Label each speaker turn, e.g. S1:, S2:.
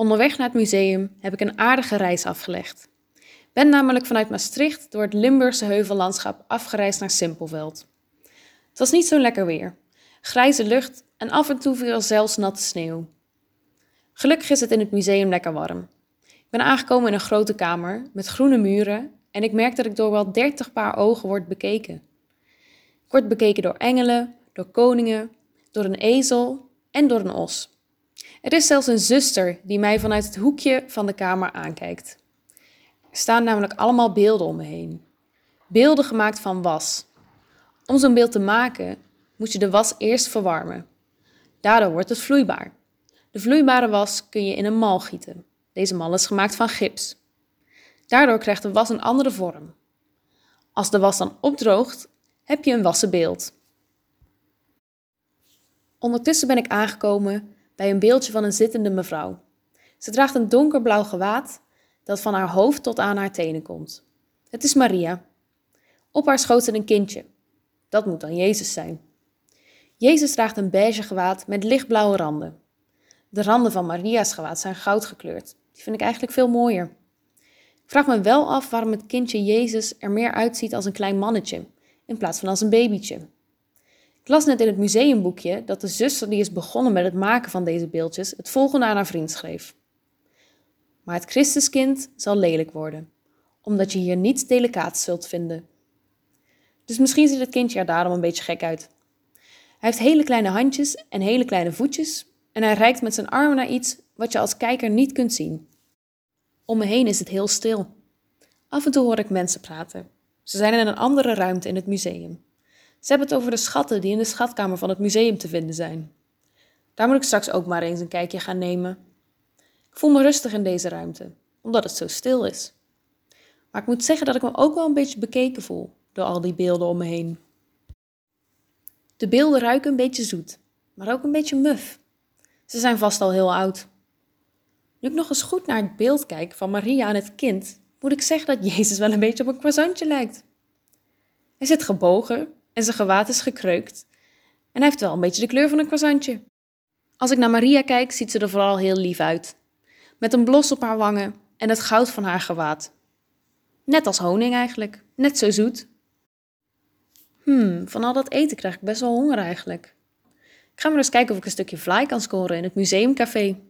S1: Onderweg naar het museum heb ik een aardige reis afgelegd. Ben namelijk vanuit Maastricht door het Limburgse heuvellandschap afgereisd naar Simpelveld. Het was niet zo lekker weer. Grijze lucht en af en toe viel zelfs natte sneeuw. Gelukkig is het in het museum lekker warm. Ik ben aangekomen in een grote kamer met groene muren en ik merk dat ik door wel dertig paar ogen word bekeken. Ik word bekeken door engelen, door koningen, door een ezel en door een os. Er is zelfs een zuster die mij vanuit het hoekje van de kamer aankijkt. Er staan namelijk allemaal beelden om me heen. Beelden gemaakt van was. Om zo'n beeld te maken moet je de was eerst verwarmen. Daardoor wordt het vloeibaar. De vloeibare was kun je in een mal gieten. Deze mal is gemaakt van gips. Daardoor krijgt de was een andere vorm. Als de was dan opdroogt, heb je een wassen beeld. Ondertussen ben ik aangekomen bij een beeldje van een zittende mevrouw. Ze draagt een donkerblauw gewaad dat van haar hoofd tot aan haar tenen komt. Het is Maria. Op haar schoot zit een kindje. Dat moet dan Jezus zijn. Jezus draagt een beige gewaad met lichtblauwe randen. De randen van Maria's gewaad zijn goud gekleurd. Die vind ik eigenlijk veel mooier. Ik vraag me wel af waarom het kindje Jezus er meer uitziet als een klein mannetje, in plaats van als een babytje. Las net in het museumboekje dat de zuster die is begonnen met het maken van deze beeldjes het volgende aan haar vriend schreef. Maar het Christuskind zal lelijk worden, omdat je hier niets delicaats zult vinden. Dus misschien ziet het kindje er daarom een beetje gek uit. Hij heeft hele kleine handjes en hele kleine voetjes en hij reikt met zijn armen naar iets wat je als kijker niet kunt zien. Om me heen is het heel stil. Af en toe hoor ik mensen praten. Ze zijn in een andere ruimte in het museum. Ze hebben het over de schatten die in de schatkamer van het museum te vinden zijn. Daar moet ik straks ook maar eens een kijkje gaan nemen. Ik voel me rustig in deze ruimte, omdat het zo stil is. Maar ik moet zeggen dat ik me ook wel een beetje bekeken voel door al die beelden om me heen. De beelden ruiken een beetje zoet, maar ook een beetje muf. Ze zijn vast al heel oud. Nu ik nog eens goed naar het beeld kijk van Maria en het kind, moet ik zeggen dat Jezus wel een beetje op een croissantje lijkt. Hij zit gebogen en zijn gewaad is gekreukt en hij heeft wel een beetje de kleur van een croissantje. Als ik naar Maria kijk, ziet ze er vooral heel lief uit, met een blos op haar wangen en het goud van haar gewaad. Net als honing eigenlijk, net zo zoet. Hmm, van al dat eten krijg ik best wel honger eigenlijk. Ik ga maar eens kijken of ik een stukje vlaai kan scoren in het museumcafé.